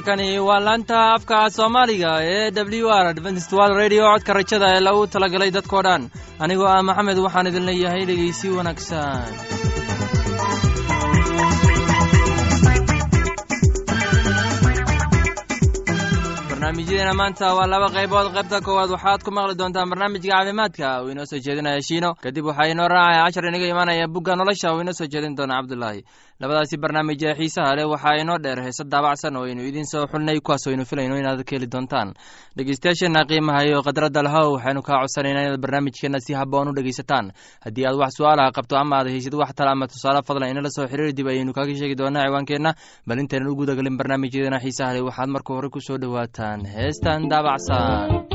halkani waa laanta afka soomaaliga ee w r adventistwal radio. Codka rajada ee lagu talagalay dadkoo dhan. Anigoo ah maxamed waxaan idin leeyahay dhegeysi wanaagsan barnaamijyadeena maanta waa laba qaybood. Qaybta koowaad waxaad ku maqli doontaan barnaamijka caafimaadka. Uu inoo soo jeedinaya shiino. Kadib waxaa inoo raacaya cashar inaga imaanaya bugga nolosha. Uu inoo soo jeedin doona cabdulaahi labadaasi barnaamij ee xiisaha leh waxaa inoo dheer. Heese daabacsan oo aynu idiin soo xulnay kuwaas aynu filayno inaad ka heli doontaan. Dhegeystayaasheenna qiimaha iyo khadradda lahow waxaynu kaa codsanaynaa inaad barnaamijkeenna si haboon u dhegeysataan haddii aad wax su'aalaha qabto ama aad haysid wax tala ama tusaale fadlan inala soo xiriir dib ayaynu kaaga sheegi doonaa ciwaankeenna bal intaynan u gudagelin barnaamijyadeena xiisaha leh waxaad marka hore ku soo dhowaataan heestan daabacsan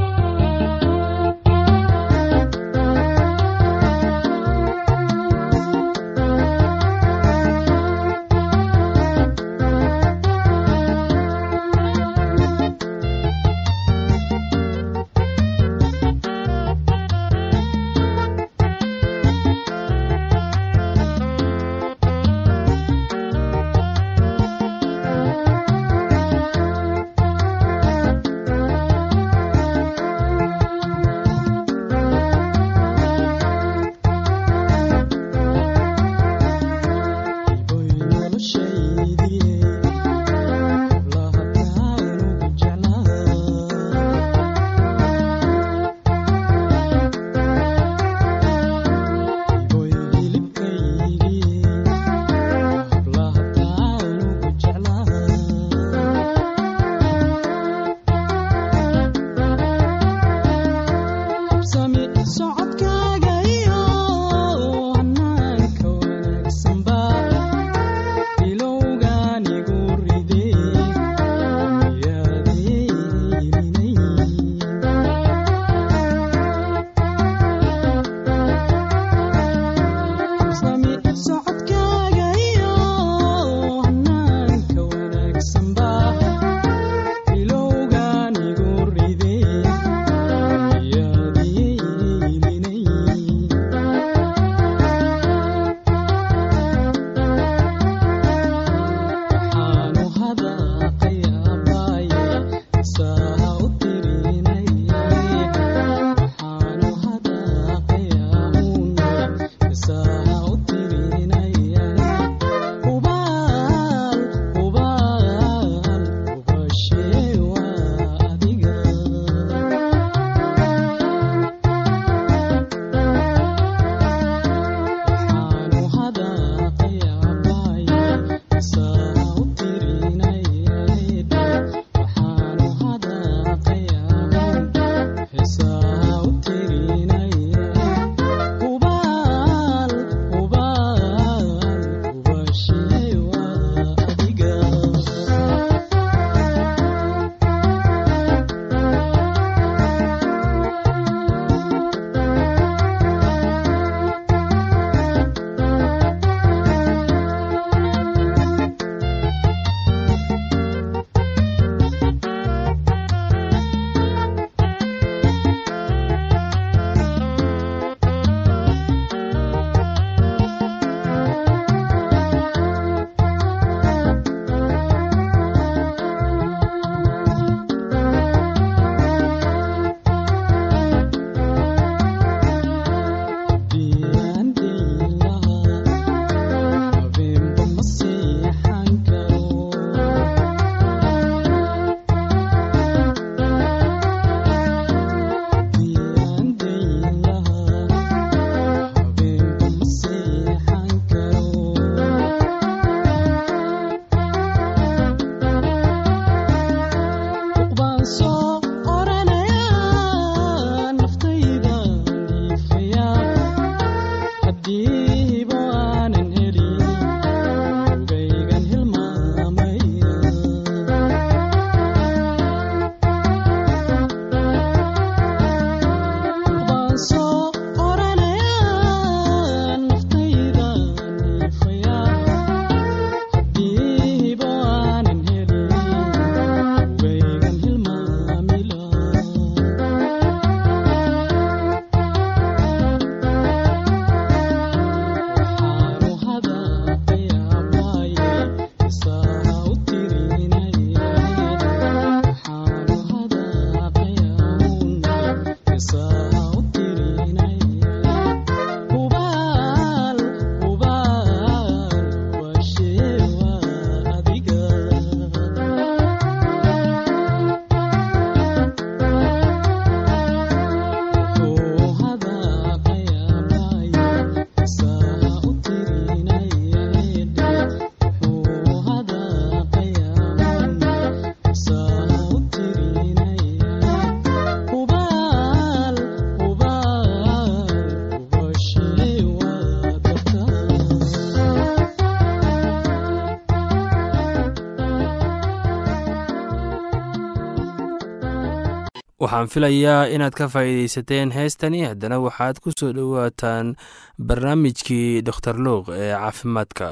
waxaan filayaa inaad ka faa'iidaysateen heestani. Haddana waxaad ku soo dhowaataan barnaamijkii doktor luuq ee caafimaadka.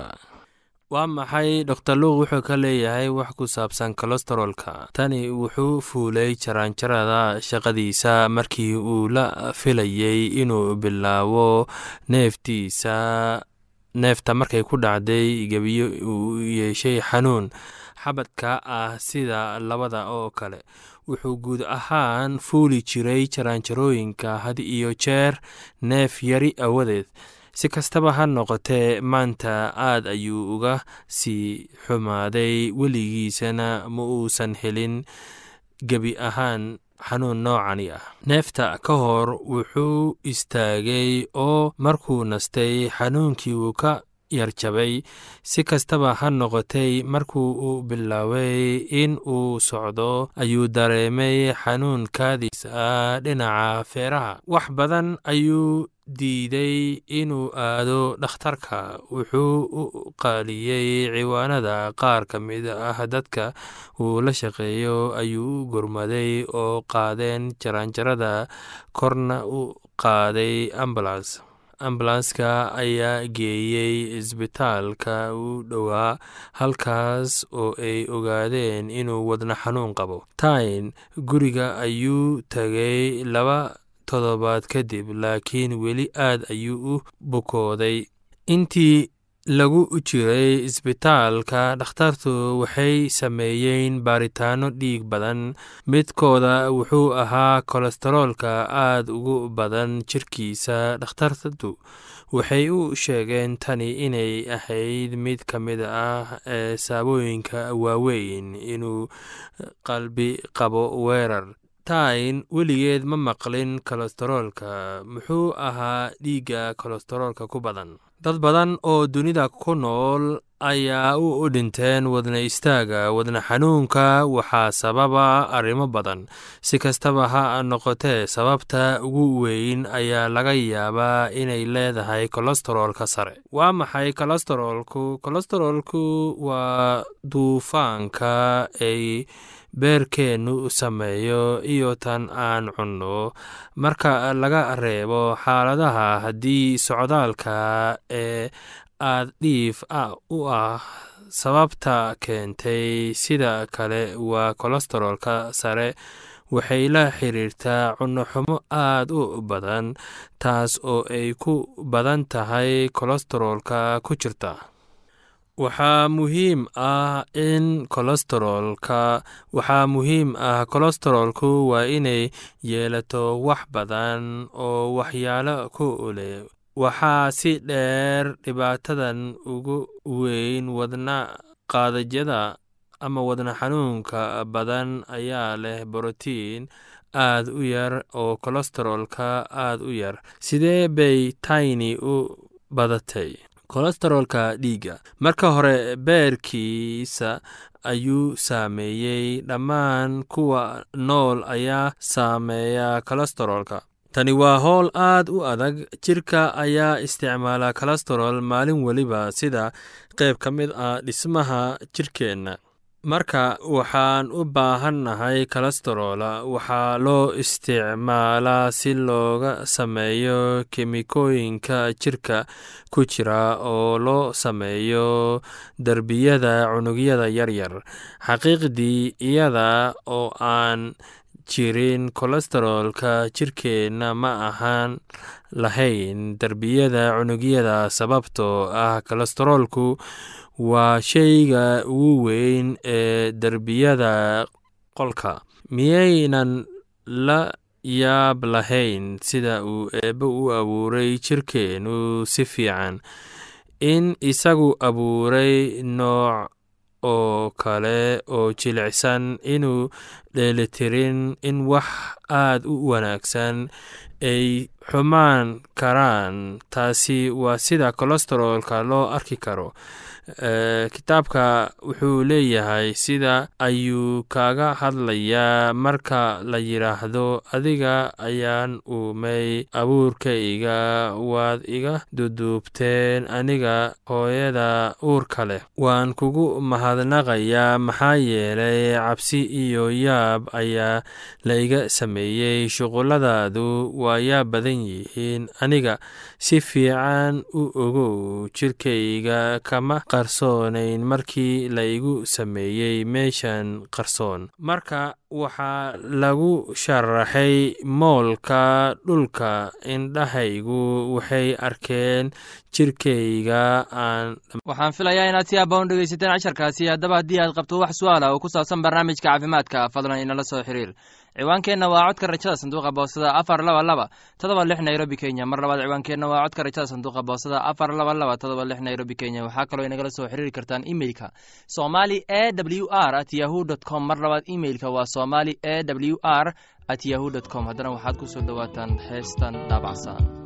Waa maxay? Doktor luuq wuxuu ka leeyahay wax ku saabsan kolestarolka tani wuxuu fuulay jaraanjarada shaqadiisa markii uu la filayey inuu bilaabo neeftiisa neefta markay ku dhacday gebiyo uu yeeshay xanuun xabadka ah sida labada oo kale wuxuu guud ahaan fuuli jiray jaraanjarooyinka had iyo jeer neef yari awadeed. Si kastaba ha noqotee maanta aad ayuu uga sii xumaaday weligiisana ma uusan helin gebi ahaan xanuun noocani ah. Neefta ka hor wuxuu istaagay oo markuu nastay xanuunkii uu ka yarjabay si kastaba ha noqotay markuu uu bilaabay in uu socdo ayuu dareemay xanuun kaadiis ah dhinaca feeraha. Wax badan ayuu diiday inuu aado dhakhtarka wuxuu u qaaliyey ciwaanada qaar ka mid ah dadka uu la shaqeeyo ayuu u gurmaday oo qaadeen jaraanjarada korna u qaaday ambulans ambulanska ayaa geeyey isbitaalka u dhowaa halkaas oo ay ogaadeen inuu wadna xanuun qabo. Tain guriga ayuu tagay laba toddobaad kadib laakiin weli aad ayuu u bukooday. Intii lagu jiray isbitaalka dhakhtartu waxay sameeyeen baaritaano dhiig badan. Midkooda wuxuu ahaa kolestaroolka aad ugu badan jirkiisa dhakhtartu waxay u sheegeen tani inay ahayd mid ka mid ah ee saabooyinka waaweyn inuu qalbi qabo weerar tain weligeed ma maqlin kolestaroolka. Muxuu ahaa dhiigga kolestaroolka ku badan. Dad badan oo dunida ku nool ayaa u dhinteen wadna istaaga wadna xanuunka waxaa sababa arrimo badan. Si kastaba ha noqotee sababta ugu weyn ayaa laga yaabaa inay leedahay kolestaroolka sare. Waa maxay kolestaroolku? Kolestaroolku waa duufaanka ay beerkeennu sameeyo iyo tan aan cunno. Marka laga reebo xaaladaha haddii socdaalka ee aad dhiif u ah sababta keentay sida kale waa kolestaroolka sare. Waxay la xiriirtaa cunnoxumo aad u badan taas oo ay ku badan tahay kolestaroolka ku jirta waxaa muhiim ah in kolestaroolka waxaa muhiim ah kolestaroolku waa inay yeelato wax badan oo waxyaalo ku leh. Waxaa si dheer dhibaatadan ugu weyn wadna qaadajyada ama wadna xanuunka badan ayaa leh borotiin aad u yar oo kolestaroolka aad u yar. Sidee bay tayni u badatay kolestaroolka dhiigga. Marka hore beerkiisa ayuu saameeyey. Dhammaan kuwa nool ayaa saameeya kolestaroolka. Tani waa howl aad u adag. Jirka ayaa isticmaala kolestarool maalin weliba sida qayb ka mid ah dhismaha jirkeenna marka waxaan u baahannahay kolestarola waxaa loo isticmaalaa si looga sameeyo kemikooyinka jirka ku jira oo loo sameeyo derbiyada cunugyada yaryar. Xaqiiqdii iyada oo aan jirin kolestaroolka jirkeenna ma ahaan lahayn derbiyada cunugyada sababtoo ah kolestaroolku waa shayga ugu weyn ee derbiyada qolka miyaynan la yaab lahayn sida uu eebbe u abuuray jirkeennu si fiican. In isagu abuuray nooc oo kale oo jilicsan inuu dheelitirin in wax aad u wanaagsan ay xumaan karaan. Taasi waa sida kolestarolka loo arki karo kitaabka wuxuu leeyahay sida ayuu kaga hadlayaa. Marka la yidhaahdo adiga ayaan uumay abuurkayga waad iga duduubteen aniga hooyada uurka leh. Waan kugu mahadnaqayaa maxaa yeelay cabsi iyo yaab ayaa la iga sameeyey. Shuquladaadu waa yaab badan yihiin aniga si fiican u ogow jirkayga kama qarsoonayn markii la sameeyey meeshan qarsoon. Marka waxaa lagu sharaxay moolka dhulka indhahaygu waxay arkeen jirkayga aan waxaan filayaa inaad si aabba un dhegeysateen casharkaasi haddaba haddii aad qabto wax su'aala oo ku saabsan barnaamijka caafimaadka fadlan inala soo xiriir ciwaankeenna waa codka rajada sanduuqa boosada afar laba laba todoba lix nairobi kenya. Mar labaad ciwaankeenna waa codka rajada sanduuqa boosada afar laba laba todoba lix nairobi kenya. Waxaa kaloo inagala soo xiriiri kartaan imeilka somali e w r at yahu dt com. Mar labaad imeilka waa somali e w r at yahu dt com. Haddana waxaad ku soo dhowaataan heestan daabacsan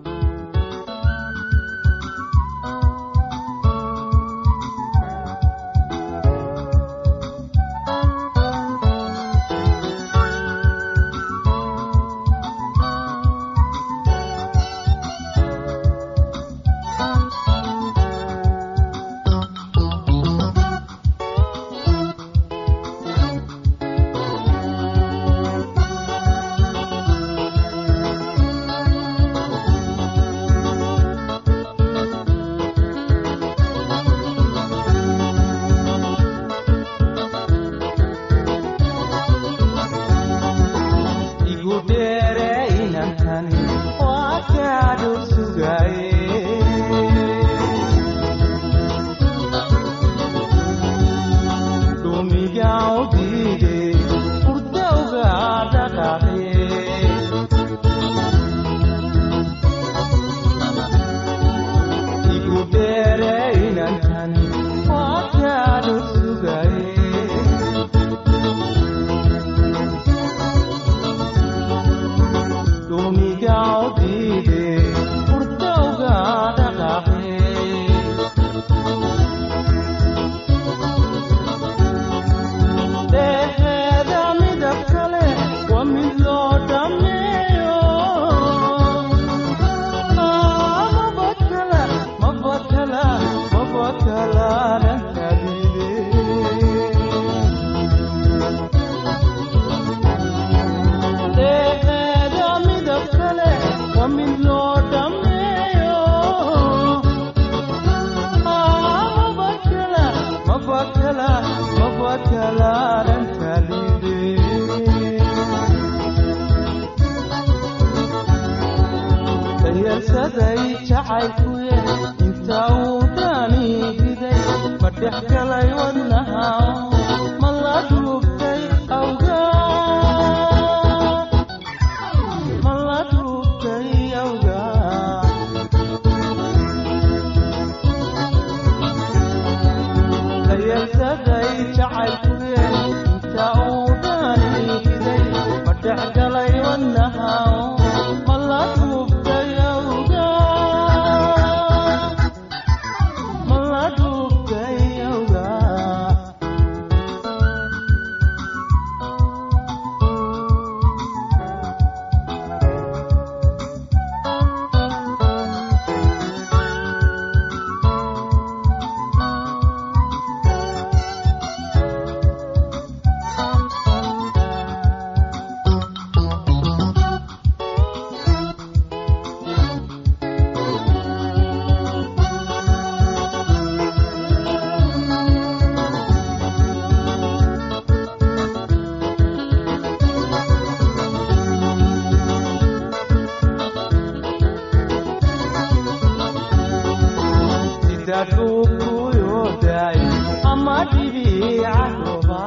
moodaay ama dhibiica ah, huba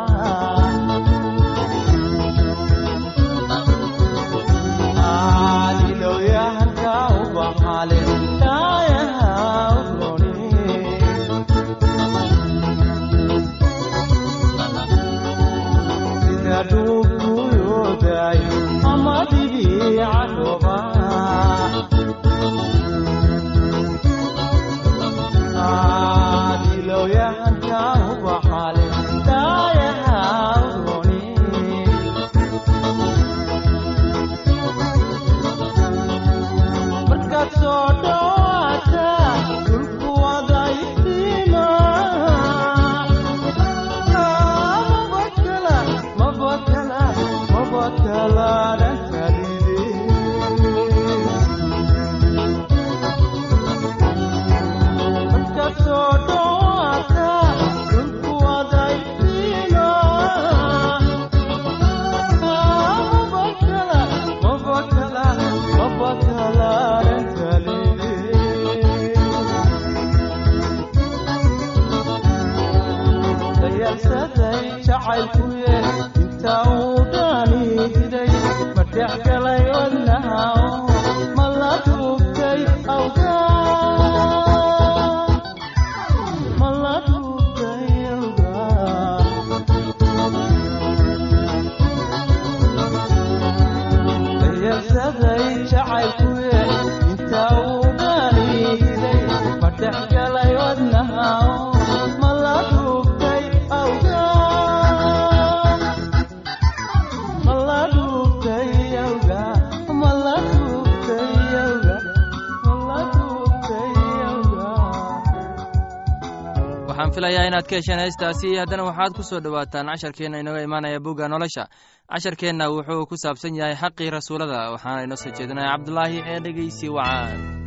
filayaa inaad ka hesheen heestaasi haddana waxaad ku soo dhowaataan casharkeenna inooga imaanaya bugga nolosha. Casharkeenna wuxuu ku saabsan yahay xaqii rasuulada waxaana inoo soo jeedinaya cabdulaahi ee dhegeysi wacaan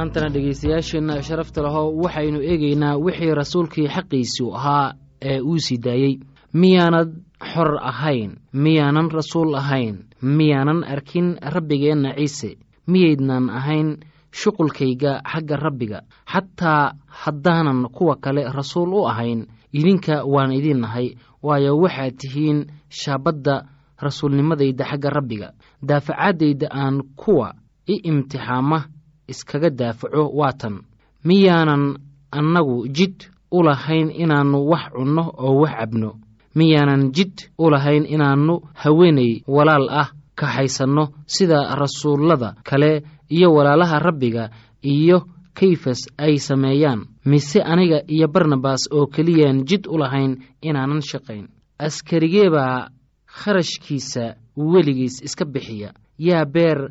maantana dhegaystayaasheenna sharafta lahow waxaynu eegaynaa wixii rasuulkii xaqiisu ahaa ee uu sii daayey miyaanad xor ahayn miyaanan rasuul ahayn miyaanan arkin rabbigeenna ciise miyaydnan ahayn shuqulkayga xagga rabbiga. Xataa haddaanan kuwa kale rasuul u ahayn idinka waan idin nahay waayo waxaad tihiin shaabadda rasuulnimadayda xagga rabbiga. Daafacaddayda aan kuwa i imtixaama iskaga daafaco waa tan. Miyaanan annagu jid u lahayn inaannu wax cunno oo wax cabno. Miyaanan jid u lahayn inaannu haweenay walaal ah kaxaysanno sida rasuullada kale iyo walaalaha rabbiga iyo kayfas ay sameeyaan. Mise aniga iyo barnabas oo keliyaan jid u lahayn inaanan shaqayn. Askarigee baa kharashkiisa weligiis iska bixiya. Yaa beer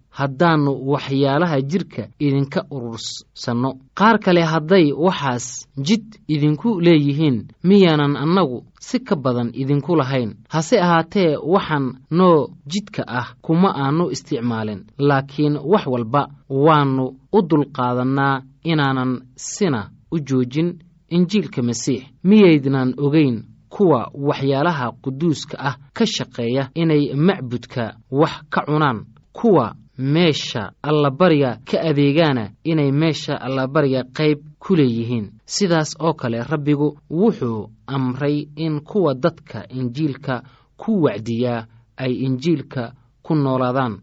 haddaannu waxyaalaha jidhka idinka urursanno. Qaar kale hadday waxaas jid idinku leeyihiin miyaanan annagu si ka badan idinku lahayn. Hase ahaatee waxaan noo jidka ah kuma aannu isticmaalin laakiin wax walba waannu u dulqaadannaa inaanan sina u joojin injiilka masiix. Miyaydnan ogayn kuwa waxyaalaha quduuska ah ka shaqeeya inay macbudka wax ka cunaan kuwa meesha allabariga ka adeegaana inay meesha allabariga qayb ku leeyihiin. Sidaas oo kale rabbigu wuxuu amray in kuwa dadka injiilka ku wacdiyaa ay injiilka ku noolaadaan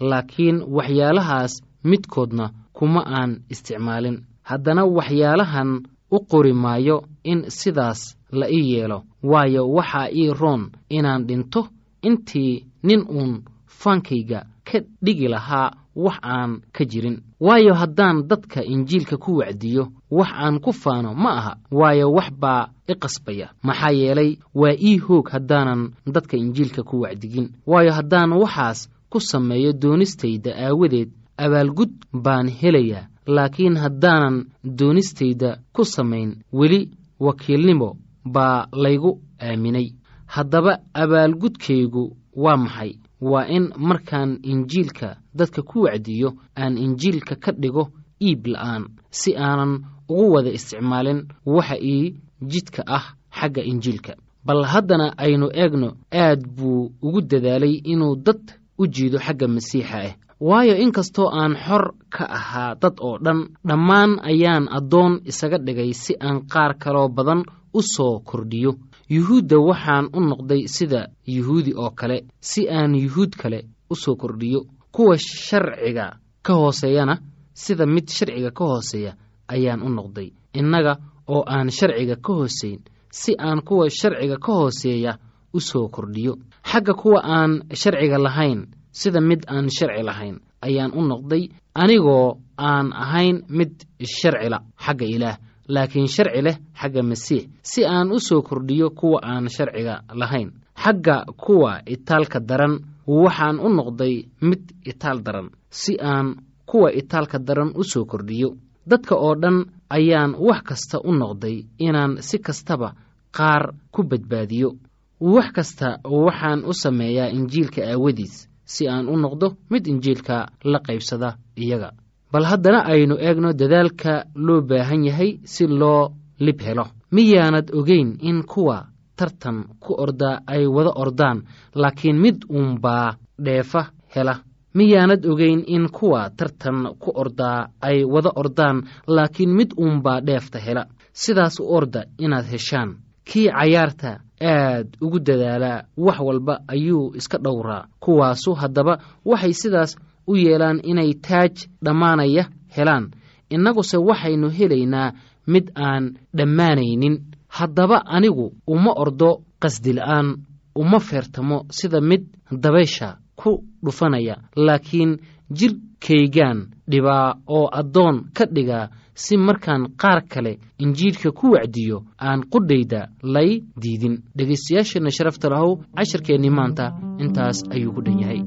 laakiin waxyaalahaas midkoodna kuma aan isticmaalin. Haddana waxyaalahan u qori maayo in sidaas la ii yeelo waayo waxaa ii roon inaan dhinto intii nin uun faankayga ka dhigi lahaa wax aan ka jirin. Waayo haddaan dadka injiilka ku wacdiyo wax aan ku faano ma aha. Waayo wax baa i qasbaya. Maxaa yeelay waa ii hoog haddaanan dadka injiilka ku wacdigin. Waayo haddaan waxaas ku sameeyo doonistayda aawadeed abaalgud baan helayaa. Laakiin haddaanan doonistayda ku samayn weli wakiilnimo baa laygu aaminay. Haddaba abaalgudkaygu waa maxay waa in markaan injiilka dadka ku wacdiyo aan injiilka ka dhigo iib la'aan si aanan ugu wada isticmaalin waxa ii jidka ah xagga injiilka. Bal haddana aynu eegno aad buu ugu dadaalay inuu dad u jiido xagga masiixa ah waayo inkastoo aan xor ka ahaa dad oo dhan dhammaan ayaan addoon isaga dhigay si aan qaar kaloo badan u soo kordhiyo yuhuudda waxaan u noqday sida yuhuudi oo kale si aan yuhuud kale u soo kordhiyo. Kuwa sharciga ka hooseeyana sida mid sharciga ka hooseeya ayaan u noqday. Innaga oo aan sharciga ka hoosayn si aan kuwa sharciga ka hooseeya u soo kordhiyo. Xagga kuwa aan sharciga lahayn sida mid aan sharci lahayn ayaan u noqday. Anigoo aan ahayn mid sharcila xagga ilaah laakiin sharci leh xagga masiix si aan u soo kordhiyo kuwa aan sharciga lahayn. Xagga kuwa itaalka daran waxaan u noqday mid itaal daran si aan kuwa itaalka daran u soo kordhiyo. Dadka oo dhan ayaan wax kasta u noqday inaan si kastaba qaar ku badbaadiyo. Wax kasta waxaan u sameeyaa injiilka aawadiis si aan u noqdo mid injiilka la qaybsada iyaga bal haddana aynu eegno dadaalka loo baahan yahay si loo lib helo. Miyaanad ogeyn in kuwa tartan ku ordaa ay wada ordaan laakiin mid uunbaa dheefa hela. Miyaanad ogeyn in kuwa tartan ku ordaa ay wada ordaan laakiin mid uunbaa dheefta hela. Sidaas u orda inaad heshaan. Kii cayaarta aad ugu dadaalaa wax walba ayuu iska dhowraa. Kuwaasu haddaba waxay sidaas u yeelaan inay taaj dhammaanaya helaan. Innaguse waxaynu helaynaa mid aan dhammaanaynin. Haddaba anigu uma ordo qasdila'aan uma feertamo sida mid dabaysha ku dhufanaya laakiin jidhkaygaan dhibaa oo addoon ka dhigaa si markaan qaar kale injiilka ku wacdiyo aan qudhayda lay diidin. Dhegaystayaasheenna sharafta lahow casharkeennii maanta intaas ayuu ku dhan yahay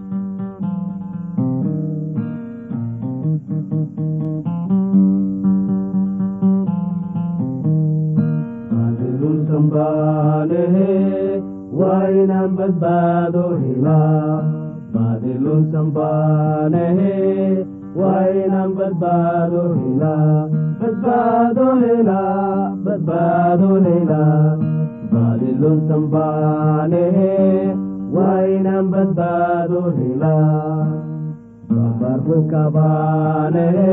waa inaan badbaado helaa baadilunsan baanehe waa inaan badbaado helaa badbaado helaa badbaado helaa baadilunsan baanehe waa inaan badbaado helaa babarku kabaanehe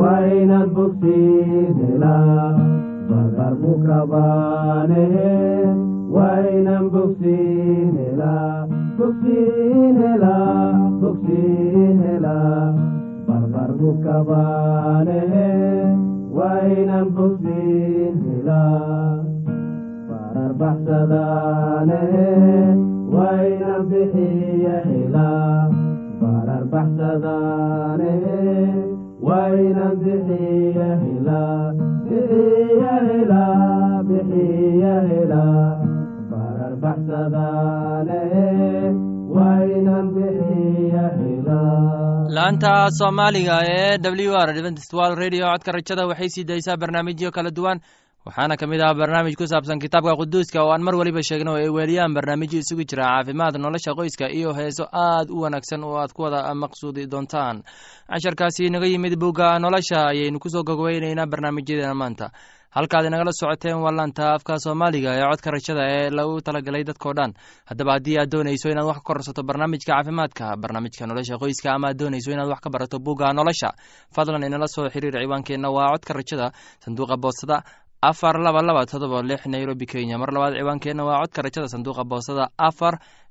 waa inaan bogsiin helaa barbarku kabaanehe waa inaan bogsiin helaa bogsiin helaa bogsiin helaa barbarku kabaanehe waa inaan bogsiin helaa barar baxsadaanehe waa inaan bixiya helaa barar baxsadaanehe waa inaan bixiya helaa laanta soomaaliga ee w r dventstwal radio codka rajada waxay sii daysaa barnaamijyo kala duwan. Waxaana ka mid ah barnaamij ku saabsan kitaabka quduuska oo aan mar weliba sheegno ay weeliyaan barnaamijyo isugu jira caafimaad nolosha qoyska iyo heeso aad u wanaagsan oo aad ku wada maqsuudi doontaan. Casharkaasi inaga yimid bugga nolosha ayaynu ku soo gogweyneynaa barnaamijyadeena maanta halkaad inagala socoteen waa laanta afka soomaaliga ee codka rajada ee lagu talagalay dadkao dhan. Haddaba haddii aad doonayso inaad wax ka korsato barnaamijka caafimaadka barnaamijka nolosha qoyska ama aad doonayso inaad wax ka barato bugga nolosha fadlan inala soo xiriir ciwaankeenna waa codka rajada sanduuqa boostada afar laba laba todoba lix nairobi kenya. Mar labaad ciwaankeenna waa codka rajada sanduuqa boostada afar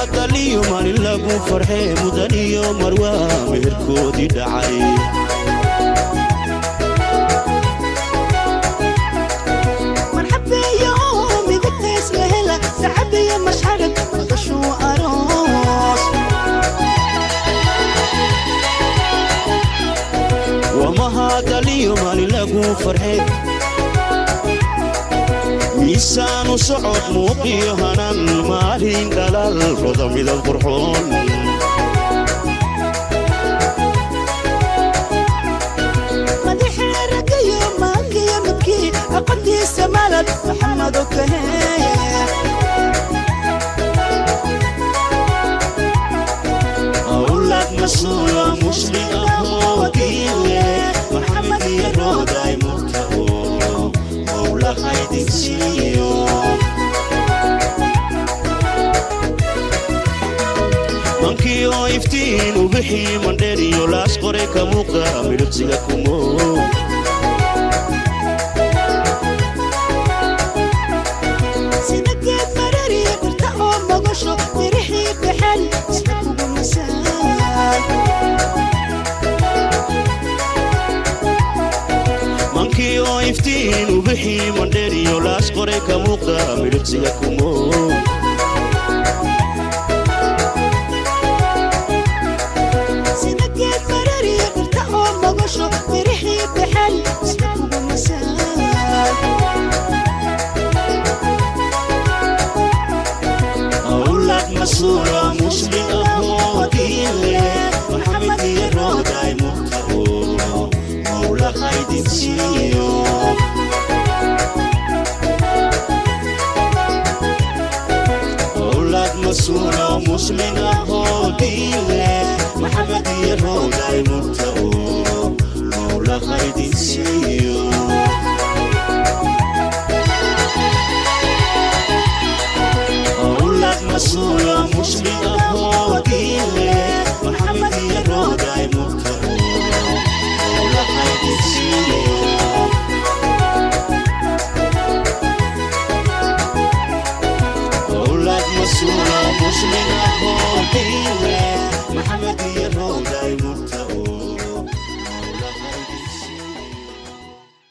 wamahadaliyo maalin lagu farxee mudan iyo marwaa meherkoodii dhacay. Wamahadaliyo maalin lagu farxee miisaanu socod muuqiyo hanan maalin dhalal roda midab qurxoon madaxee ragayo maangiyo midkii laas qore ka muuqda midhibsiga kumo sida geed marariya dhirta oo mogasho dirixii dhexel isla kugu masaay mankii oo iftiin ubixii mandheer iyo laas qore ka muuqda midhibsiga kumo محمد مسورة مشرقة وكيلة محمد يرى دايما مولا خايد سيو أولاد مسورة مسلمة وكيلة محمد يرى دايما مولا خايد سيو صورة مش من أهواتي